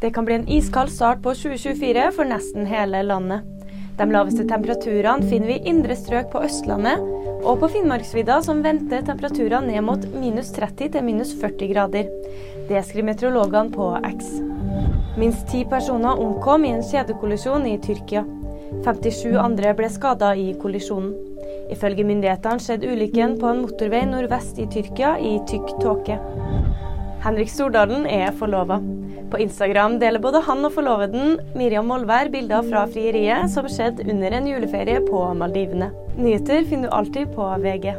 Det kan bli en iskald start på 2024 for nesten hele landet. De laveste temperaturene finner vi i indre strøk på Østlandet, og på Finnmarksvidda som venter temperaturer ned mot minus 30 til minus 40 grader. Det skriver meteorologene på X. Minst ti personer omkom i en kjedekollisjon i Tyrkia. 57 andre ble skada i kollisjonen. Ifølge myndighetene skjedde ulykken på en motorvei nordvest i Tyrkia i tykk tåke. Henrik Stordalen er forlova. På Instagram deler både han og forloveden Miriam Molvær bilder fra frieriet som skjedde under en juleferie på Maldivene. Nyheter finner du alltid på VG.